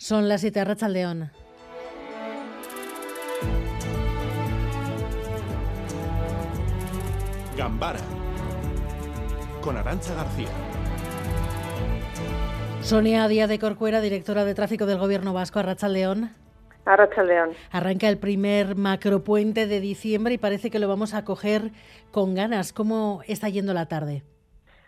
Son las 7 León. Gambara con Arancha García. Sonia Díaz de Corcuera, directora de tráfico del Gobierno Vasco, León. León. Arranca el primer macropuente de diciembre y parece que lo vamos a coger con ganas. ¿Cómo está yendo la tarde?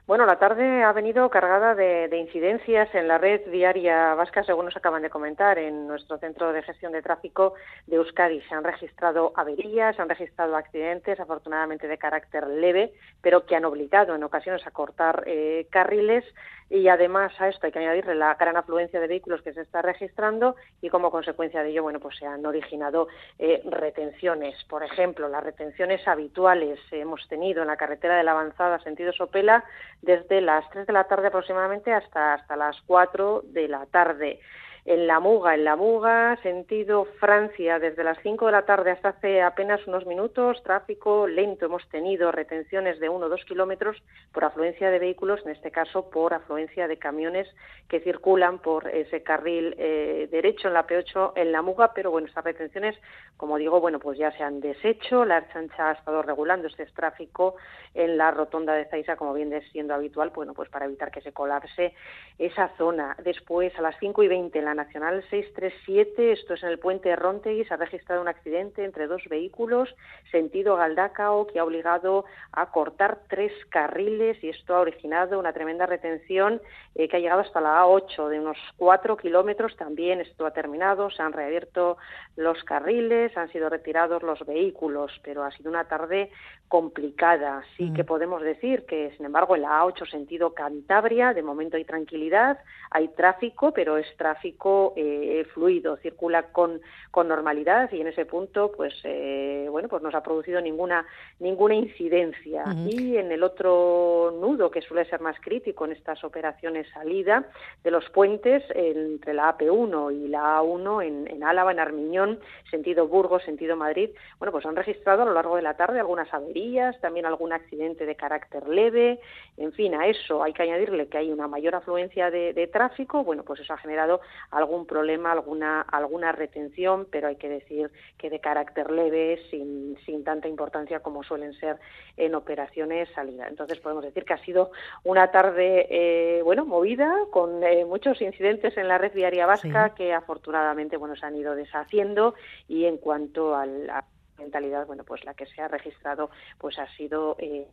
Bueno, la tarde ha venido cargada de, incidencias en la red diaria vasca, según nos acaban de comentar en nuestro centro de gestión de tráfico de Euskadi. Se han registrado averías, se han registrado accidentes, afortunadamente de carácter leve, pero que han obligado en ocasiones a cortar eh, carriles y además a esto hay que añadirle la gran afluencia de vehículos que se está registrando y como consecuencia de ello, bueno, pues se han originado eh, retenciones. Por ejemplo, las retenciones habituales hemos tenido en la carretera de la avanzada sentido Sopela desde las 3 de la tarde aproximadamente hasta, hasta las 4 de la tarde en La Muga, en La Muga, sentido Francia, desde las 5 de la tarde hasta hace apenas unos minutos, tráfico lento. Hemos tenido retenciones de 1 o 2 kilómetros por afluencia de vehículos, en este caso por afluencia de camiones que circulan por ese carril eh, derecho en la P8 en La Muga, pero bueno, estas retenciones, como digo, bueno, pues ya se han deshecho. La Archancha ha estado regulando este tráfico en la rotonda de Zaisa, como viene siendo habitual, bueno, pues para evitar que se colapse esa zona. Después, a las 5 y 20 en la Nacional 637, esto es en el puente de Rontegui, se ha registrado un accidente entre dos vehículos, sentido Galdacao, que ha obligado a cortar tres carriles y esto ha originado una tremenda retención eh, que ha llegado hasta la A8 de unos cuatro kilómetros. También esto ha terminado, se han reabierto los carriles, han sido retirados los vehículos, pero ha sido una tarde complicada. Sí que mm. podemos decir que, sin embargo, en la A8 sentido Cantabria, de momento hay tranquilidad, hay tráfico, pero es tráfico eh, fluido, circula con, con normalidad y en ese punto, pues, eh, bueno, pues no se ha producido ninguna ninguna incidencia. Y en el otro nudo, que suele ser más crítico en estas operaciones salida de los puentes entre la AP1 y la A1 en, en Álava, en Armiñón, sentido Burgos, sentido Madrid, bueno, pues han registrado a lo largo de la tarde algunas averías, también algún accidente de carácter leve, en fin, a eso hay que añadirle que hay una mayor afluencia de, tráfico, bueno, pues eso ha generado algún problema, alguna, alguna retención, pero hay que decir que de carácter leve, sin, sin tanta importancia como suelen ser en operaciones salida. Entonces podemos decir que ha sido una tarde, eh, bueno, movida, con eh, muchos incidentes en la red viaria vasca que afortunadamente, bueno, se han ido deshaciendo y en cuanto a la mentalidad, bueno, pues la que se ha registrado, pues ha sido eh,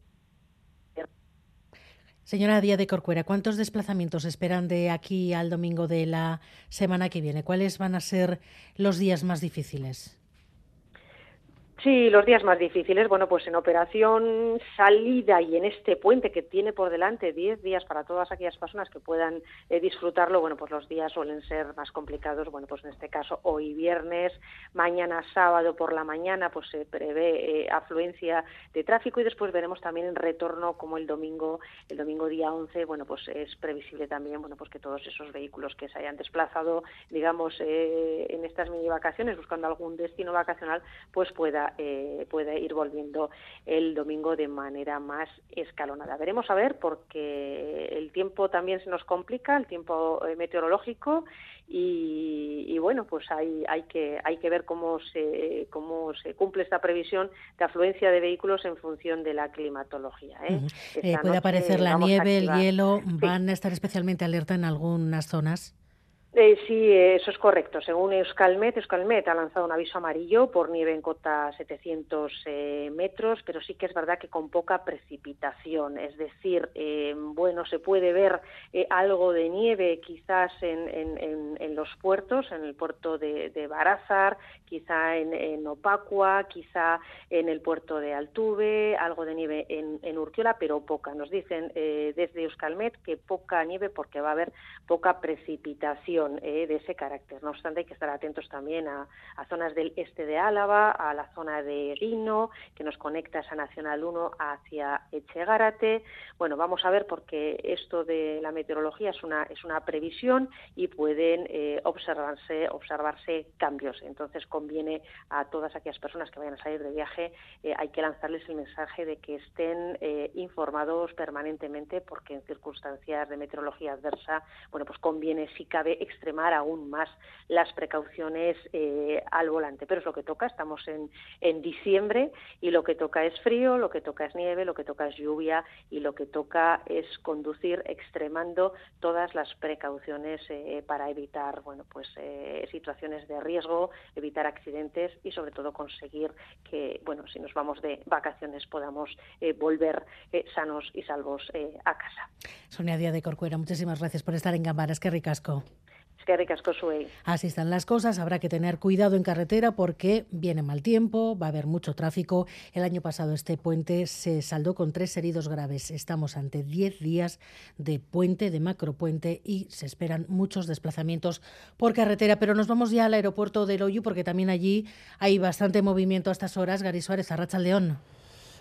Señora Díaz de Corcuera, ¿cuántos desplazamientos esperan de aquí al domingo de la semana que viene? ¿Cuáles van a ser los días más difíciles? Sí, los días más difíciles, bueno, pues en operación salida y en este puente que tiene por delante 10 días para todas aquellas personas que puedan eh, disfrutarlo, bueno, pues los días suelen ser más complicados, bueno, pues en este caso hoy viernes, mañana sábado por la mañana, pues se prevé eh, afluencia de tráfico y después veremos también en retorno como el domingo, el domingo día 11, bueno, pues es previsible también, bueno, pues que todos esos vehículos que se hayan desplazado, digamos, eh, en estas mini vacaciones buscando algún destino vacacional, pues pueda eh, puede ir volviendo el domingo de manera más escalonada. Veremos a ver porque el tiempo también se nos complica, el tiempo eh, meteorológico y, bueno, pues hay, hay, que, hay que ver cómo se, cómo se cumple esta previsión de afluencia de vehículos en función de la climatología. ¿eh? puede aparecer la nieve, el hielo, ¿van a estar especialmente alerta en algunas zonas? Eh, sí, eso es correcto. Según Euskalmet, Euskalmet ha lanzado un aviso amarillo por nieve en cota 700 eh, metros, pero sí que es verdad que con poca precipitación. Es decir, eh, bueno, se puede ver algo de nieve quizás en, los puertos, en el puerto de, de Barázar, quizá en, Opacua, quizá en el puerto de Altuve, algo de nieve en, en Urquiola, pero poca. Nos dicen desde Euskalmet que poca nieve porque va a haber poca precipitación eh, de ese carácter. No obstante, hay que estar atentos también a, zonas del este de Álava, a la zona de Rino, que nos conecta esa Nacional 1 hacia Echegárate. Bueno, vamos a ver porque esto de la meteorología es una, es una previsión y pueden, eh, observarse, observarse cambios. Entonces conviene a todas aquellas personas que vayan a salir de viaje, eh, hay que lanzarles el mensaje de que estén informados permanentemente porque en circunstancias de meteorología adversa, bueno, pues conviene si cabe extremar aún más las precauciones al volante. Pero es lo que toca, estamos en, en diciembre y lo que toca es frío, lo que toca es nieve, lo que toca es lluvia y lo que toca es conducir extremando todas las precauciones eh, para evitar bueno pues eh, situaciones de riesgo evitar accidentes y sobre todo conseguir que bueno si nos vamos de vacaciones podamos eh, volver sanos y salvos a casa. Sonia Díaz de Corcuera muchísimas gracias por estar en Gambaras que ricasco Así están las cosas. Habrá que tener cuidado en carretera porque viene mal tiempo, va a haber mucho tráfico. El año pasado este puente se saldó con tres heridos graves. Estamos ante diez días de puente, de macropuente y se esperan muchos desplazamientos por carretera. Pero nos vamos ya al aeropuerto de Loyu porque también allí hay bastante movimiento a estas horas. Gary Suárez, Arracha León.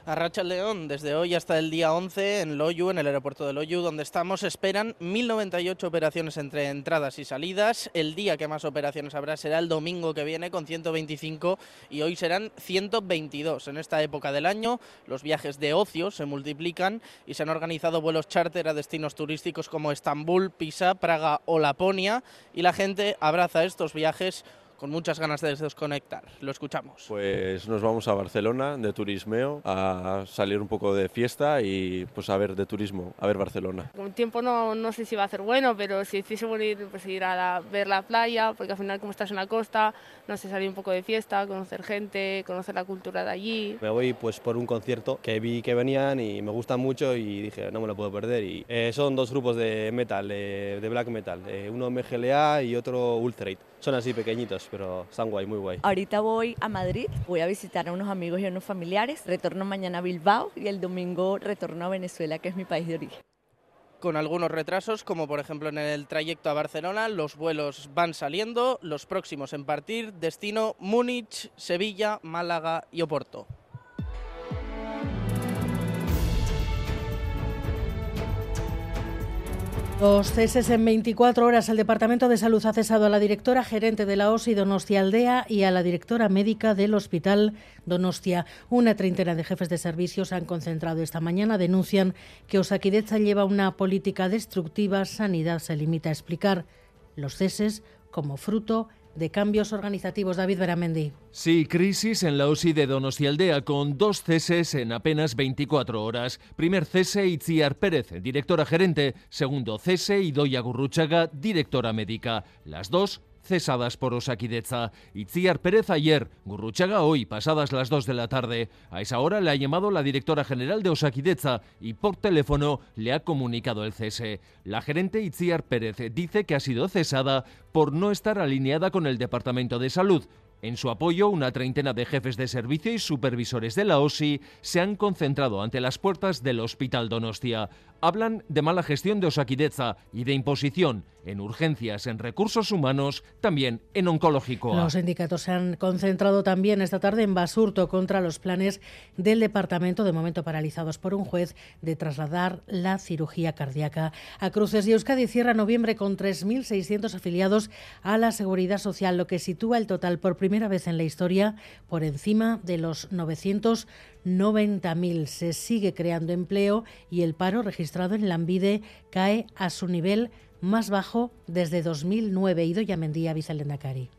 A Racha León, desde hoy hasta el día 11 en Loyu, en el aeropuerto de Loyu, donde estamos, esperan 1.098 operaciones entre entradas y salidas. El día que más operaciones habrá será el domingo que viene con 125 y hoy serán 122. En esta época del año los viajes de ocio se multiplican y se han organizado vuelos charter a destinos turísticos como Estambul, Pisa, Praga o Laponia y la gente abraza estos viajes con muchas ganas de desconectar. Lo escuchamos. Pues nos vamos a Barcelona de turismeo, a salir un poco de fiesta y pues a ver de turismo, a ver Barcelona. Un tiempo no, no sé si va a ser bueno, pero si hiciese ir, pues ir a ver la playa, porque al final como estás en la costa, no sé, salir un poco de fiesta, conocer gente, conocer la cultura de allí. Me voy pues por un concierto que vi que venían y me gustan mucho y dije, no me lo puedo perder. Y eh, son dos grupos de metal, de, black metal, eh, uno MGLA y otro Ultrate. Son así pequeñitos, pero están guay, muy guay. Ahorita voy a Madrid, voy a visitar a unos amigos y a unos familiares, retorno mañana a Bilbao y el domingo retorno a Venezuela, que es mi país de origen con algunos retrasos, como por ejemplo en el trayecto a Barcelona, los vuelos van saliendo, los próximos en partir, destino Múnich, Sevilla, Málaga y Oporto. Los ceses en 24 horas. El Departamento de Salud ha cesado a la directora gerente de la OSI Donostia Aldea y a la directora médica del Hospital Donostia. Una treintena de jefes de servicios han concentrado esta mañana. Denuncian que Osaquideza lleva una política destructiva. Sanidad se limita a explicar los ceses como fruto de cambios organizativos. David Beramendi. Sí, crisis en la OSI de Donostialdea con dos ceses en apenas 24 horas. Primer cese Itziar Pérez, directora gerente. Segundo cese Idoia Gurruchaga, directora médica. Las dos cesadas por Osaquideza. Itziar Pérez ayer, Gurruchaga hoy, pasadas las 2 de la tarde. A esa hora le ha llamado la directora general de Osaquideza y por teléfono le ha comunicado el cese. La gerente Itziar Pérez dice que ha sido cesada por no estar alineada con el Departamento de Salud en su apoyo, una treintena de jefes de servicio y supervisores de la OSI se han concentrado ante las puertas del Hospital Donostia. Hablan de mala gestión de Osaquideza y de imposición en urgencias, en recursos humanos, también en oncológico. Los sindicatos se han concentrado también esta tarde en Basurto contra los planes del departamento, de momento paralizados por un juez, de trasladar la cirugía cardíaca a Cruces. Y Euskadi cierra noviembre con 3.600 afiliados a la Seguridad Social, lo que sitúa el total por primera vez en la historia por encima de los 990.000. Se sigue creando empleo y el paro registrado en Lambide cae a su nivel más bajo desde 2009. Ido Mendía, Vicelendacari.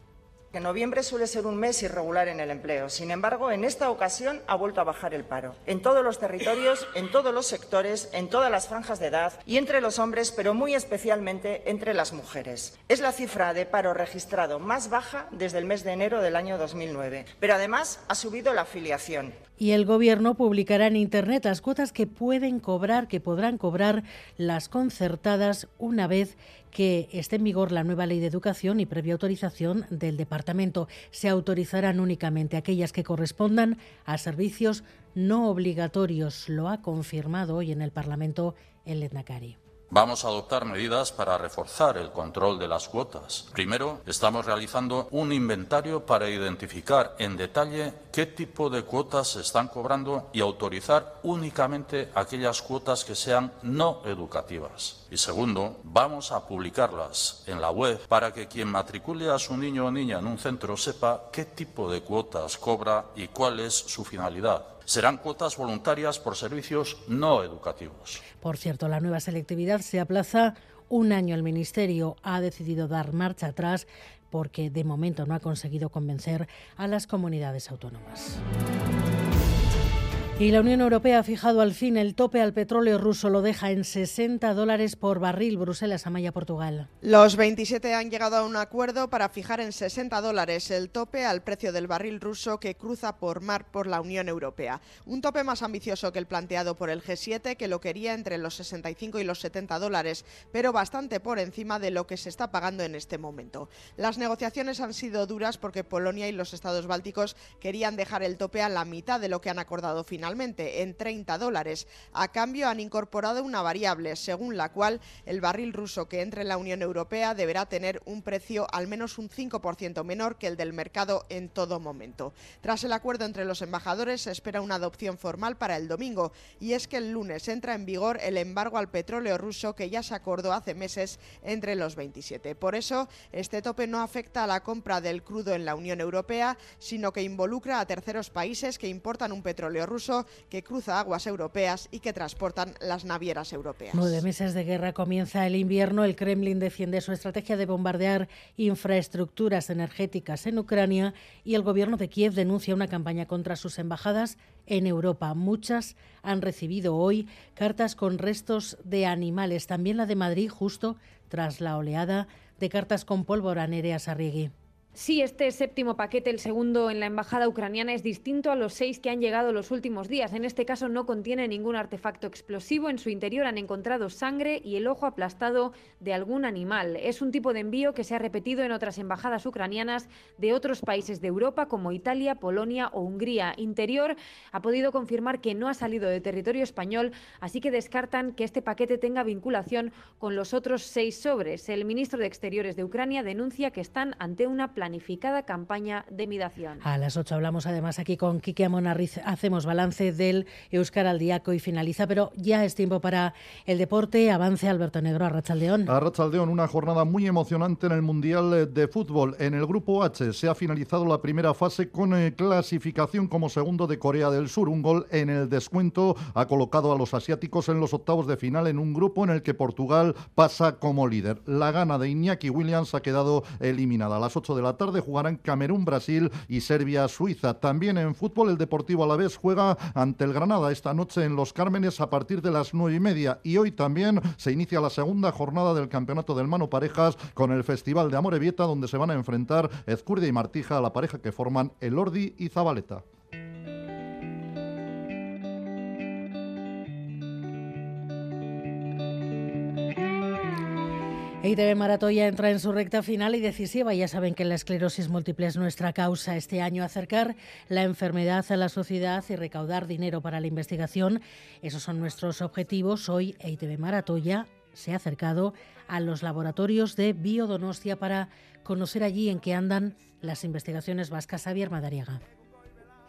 Que noviembre suele ser un mes irregular en el empleo. Sin embargo, en esta ocasión ha vuelto a bajar el paro. En todos los territorios, en todos los sectores, en todas las franjas de edad y entre los hombres, pero muy especialmente entre las mujeres. Es la cifra de paro registrado más baja desde el mes de enero del año 2009. Pero además ha subido la afiliación. Y el Gobierno publicará en Internet las cuotas que pueden cobrar, que podrán cobrar las concertadas una vez que esté en vigor la nueva ley de educación y previa autorización del departamento. Se autorizarán únicamente aquellas que correspondan a servicios no obligatorios. Lo ha confirmado hoy en el Parlamento el Lendakari. Vamos a adoptar medidas para reforzar el control de las cuotas. Primero, estamos realizando un inventario para identificar en detalle qué tipo de cuotas se están cobrando y autorizar únicamente aquellas cuotas que sean no educativas. Y segundo, vamos a publicarlas en la web para que quien matricule a su niño o niña en un centro sepa qué tipo de cuotas cobra y cuál es su finalidad serán cuotas voluntarias por servicios no educativos. Por cierto, la nueva selectividad se aplaza un año. El Ministerio ha decidido dar marcha atrás porque de momento no ha conseguido convencer a las comunidades autónomas. Y la Unión Europea ha fijado al fin el tope al petróleo ruso, lo deja en 60 dólares por barril. Bruselas, Amaya, Portugal. Los 27 han llegado a un acuerdo para fijar en 60 dólares el tope al precio del barril ruso que cruza por mar por la Unión Europea. Un tope más ambicioso que el planteado por el G7, que lo quería entre los 65 y los 70 dólares, pero bastante por encima de lo que se está pagando en este momento. Las negociaciones han sido duras porque Polonia y los estados bálticos querían dejar el tope a la mitad de lo que han acordado finalmente en 30 dólares. A cambio han incorporado una variable según la cual el barril ruso que entre en la Unión Europea deberá tener un precio al menos un 5% menor que el del mercado en todo momento. Tras el acuerdo entre los embajadores se espera una adopción formal para el domingo y es que el lunes entra en vigor el embargo al petróleo ruso que ya se acordó hace meses entre los 27. Por eso, este tope no afecta a la compra del crudo en la Unión Europea, sino que involucra a terceros países que importan un petróleo ruso que cruza aguas europeas y que transportan las navieras europeas. Nueve meses de guerra comienza el invierno. El Kremlin defiende su estrategia de bombardear infraestructuras energéticas en Ucrania y el gobierno de Kiev denuncia una campaña contra sus embajadas en Europa. Muchas han recibido hoy cartas con restos de animales. También la de Madrid, justo tras la oleada de cartas con pólvora Nerea Sarriegui. Sí, este séptimo paquete, el segundo en la embajada ucraniana, es distinto a los seis que han llegado los últimos días. En este caso no contiene ningún artefacto explosivo. En su interior han encontrado sangre y el ojo aplastado de algún animal. Es un tipo de envío que se ha repetido en otras embajadas ucranianas de otros países de Europa como Italia, Polonia o Hungría. Interior ha podido confirmar que no ha salido de territorio español, así que descartan que este paquete tenga vinculación con los otros seis sobres. El ministro de Exteriores de Ucrania denuncia que están ante una planificada campaña de midación. A las 8 hablamos además aquí con Quique Amonarriz, hacemos balance del Euskar al Diaco y finaliza, pero ya es tiempo para el deporte. Avance Alberto Negro, a Rachaldeón. A Rachaldeón, una jornada muy emocionante en el Mundial de Fútbol. En el Grupo H se ha finalizado la primera fase con eh, clasificación como segundo de Corea del Sur. Un gol en el descuento ha colocado a los asiáticos en los octavos de final en un grupo en el que Portugal pasa como líder. La gana de Iñaki Williams ha quedado eliminada. A las 8 de la tarde jugarán Camerún, Brasil y Serbia, Suiza. También en fútbol el Deportivo Alavés juega ante el Granada esta noche en Los Cármenes a partir de las nueve y media. Y hoy también se inicia la segunda jornada del Campeonato del Mano Parejas con el Festival de Amorebieta donde se van a enfrentar Ezcurdia y Martija, la pareja que forman Elordi y Zabaleta. ITV Maratoya entra en su recta final y decisiva. Ya saben que la esclerosis múltiple es nuestra causa. Este año acercar la enfermedad a la sociedad y recaudar dinero para la investigación. Esos son nuestros objetivos. Hoy ITV Maratoya se ha acercado a los laboratorios de Biodonostia para conocer allí en qué andan las investigaciones vascas. Javier Madariaga.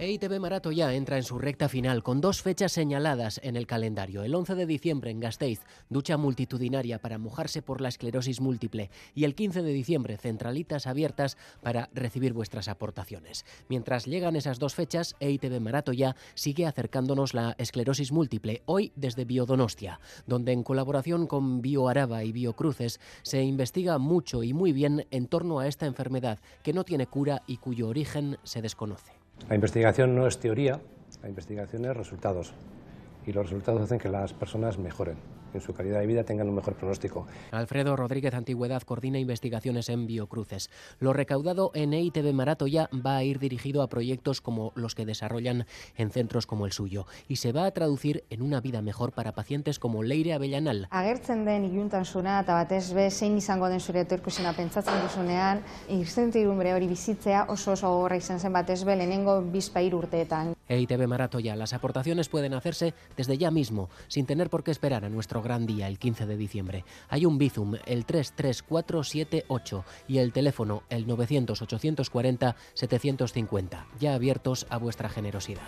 EITB Marato ya entra en su recta final con dos fechas señaladas en el calendario. El 11 de diciembre en Gasteiz, ducha multitudinaria para mojarse por la esclerosis múltiple y el 15 de diciembre, centralitas abiertas para recibir vuestras aportaciones. Mientras llegan esas dos fechas, EITB Marato ya sigue acercándonos la esclerosis múltiple, hoy desde Biodonostia, donde en colaboración con BioAraba y Biocruces se investiga mucho y muy bien en torno a esta enfermedad que no tiene cura y cuyo origen se desconoce. La investigación no es teoría, la investigación es resultados. Y los resultados hacen que las personas mejoren en su calidad de vida tengan un mejor pronóstico. Alfredo Rodríguez Antigüedad coordina investigaciones en Biocruces. Lo recaudado en EITB Marato ya va a ir dirigido a proyectos como los que desarrollan en centros como el suyo y se va a traducir en una vida mejor para pacientes como Leire Avellanal. Agertzen den iluntasuna eta batez be zein izango den zure etorkizuna pentsatzen duzunean, irzentirumbre hori bizitzea oso oso gogorra izan zen batez be lehenengo bizpa urteetan. EITB Maratoya. Las aportaciones pueden hacerse desde ya mismo, sin tener por qué esperar a nuestro gran día, el 15 de diciembre. Hay un Bizum, el 33478 y el teléfono, el 900-840-750, ya abiertos a vuestra generosidad.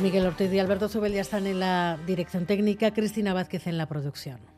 Miguel Ortiz y Alberto Zubel ya están en la dirección técnica, Cristina Vázquez en la producción.